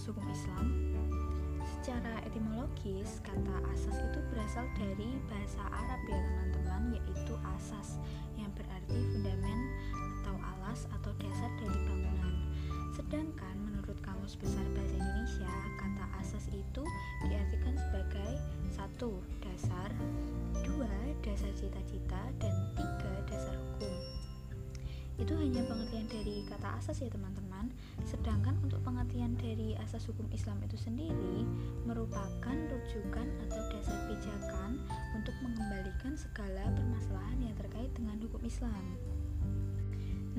asas hukum Islam? Secara etimologis, kata asas itu berasal dari bahasa Arab ya teman-teman, yaitu asas yang berarti fundamen atau alas atau dasar dari bangunan. Sedangkan menurut Kamus Besar Bahasa Indonesia, kata asas itu diartikan sebagai satu dasar Itu hanya pengertian dari kata asas ya teman-teman. Sedangkan untuk pengertian dari asas hukum Islam itu sendiri merupakan rujukan atau dasar pijakan untuk mengembalikan segala permasalahan yang terkait dengan hukum Islam.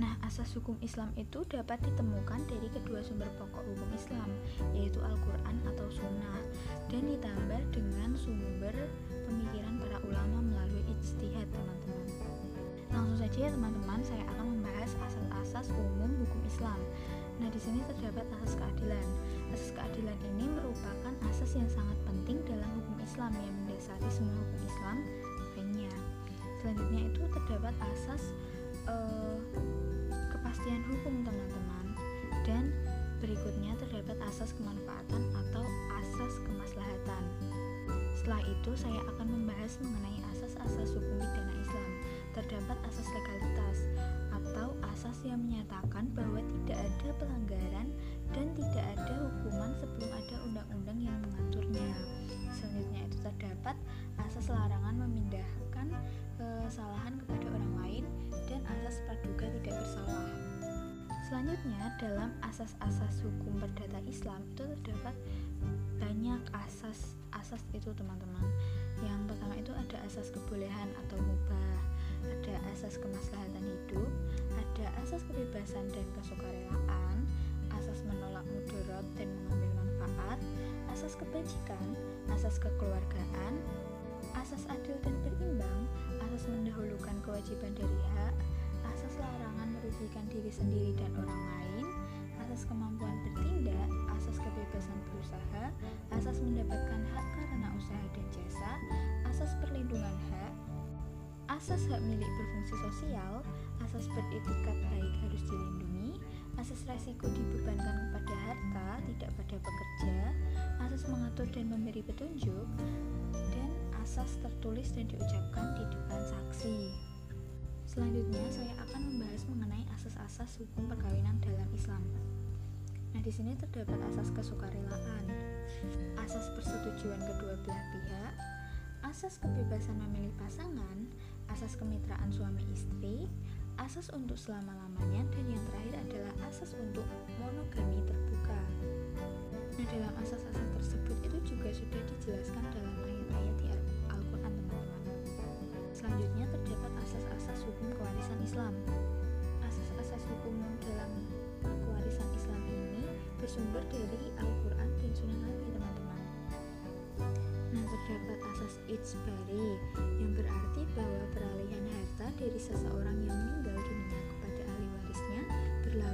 Nah, asas hukum Islam itu dapat ditemukan dari kedua sumber pokok hukum Islam, yaitu Al-Quran atau Sunnah, dan ditambah dengan sumber pemikiran para ulama melalui ijtihad, teman-teman. Langsung saja ya, teman-teman, saya akan membahas asas-asas umum hukum Islam. Nah, di sini terdapat asas keadilan. Asas keadilan ini merupakan asas yang sangat penting dalam hukum Islam yang mendasari semua hukum Islam lainnya. Selanjutnya itu terdapat asas uh, kepastian hukum teman-teman dan berikutnya terdapat asas kemanfaatan atau asas kemaslahatan setelah itu saya akan membahas mengenai asas-asas hukum pidana Islam terdapat asas legalitas atau asas yang menyatakan bahwa tidak ada pelanggaran dan tidak ada hukuman sebelum ada undang-undang yang mengaturnya selanjutnya itu terdapat asas larangan memindahkan kesalahan kepada orang lain dan asas praduga tidak bersalah. Selanjutnya, dalam asas-asas hukum perdata Islam itu terdapat banyak asas asas itu teman-teman. Yang pertama itu ada asas kebolehan atau mubah, ada asas ada asas kebebasan dan kesukarelaan, asas menolak mudarat dan mengambil manfaat, asas kebajikan, asas kekeluargaan, asas adil dan berimbang, asas mendahulukan kewajiban dari hak, asas larangan merugikan diri sendiri dan orang lain, asas kemampuan bertindak, asas kebebasan berusaha, asas mendapatkan hak karena usaha dan jasa, asas perlindungan hak, asas hak milik berfungsi sosial, asas beretikat baik harus dilindungi, asas resiko dibebankan kepada harta, tidak pada pekerja, asas mengatur dan memberi petunjuk, dan asas tertulis dan diucapkan di depan saksi. Selanjutnya, saya akan membahas mengenai asas-asas hukum perkawinan dalam Islam. Nah, di sini terdapat asas kesukarelaan, asas persetujuan kedua belah pihak, asas kebebasan memilih pasangan, asas kemitraan suami istri, asas untuk selama-lamanya, dan yang terakhir adalah asas untuk monogami terbuka. Nah, dalam asas-asas tersebut itu juga sudah dijelaskan dalam ayat-ayat di Al-Quran, teman-teman. Selanjutnya terdapat asas-asas hukum kewarisan Islam. Asas-asas hukum dalam kewarisan Islam ini bersumber dari Al-Quran dan Sunnah Nabi, teman-teman. Nah, terdapat asas ijbari yang berarti bahwa peralihan harta dari seseorang yang meninggal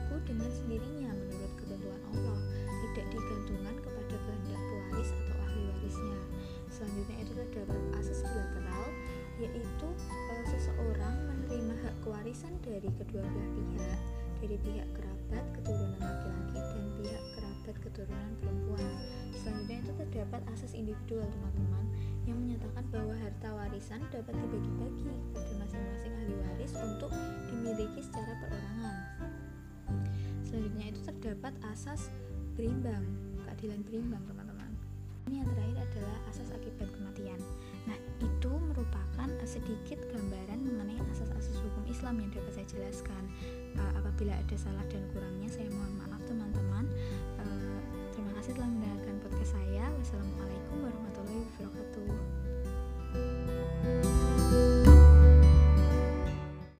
berlaku dengan sendirinya menurut ketentuan Allah, tidak digantungkan kepada kehendak pewaris atau ahli warisnya. Selanjutnya itu terdapat asas bilateral yaitu e, seseorang menerima hak kewarisan dari kedua belah pihak, dari pihak kerabat keturunan laki-laki dan pihak kerabat keturunan perempuan. Selanjutnya itu terdapat asas individual teman-teman yang menyatakan bahwa harta warisan dapat dibagi-bagi kepada masing-masing ahli waris untuk dimiliki secara perorangan. Selanjutnya itu terdapat asas berimbang, keadilan berimbang teman-teman. Ini yang terakhir adalah asas akibat kematian. Nah, itu merupakan sedikit gambaran mengenai asas-asas hukum Islam yang dapat saya jelaskan. Uh, apabila ada salah dan kurangnya, saya mohon maaf teman-teman. Uh, terima kasih telah mendengarkan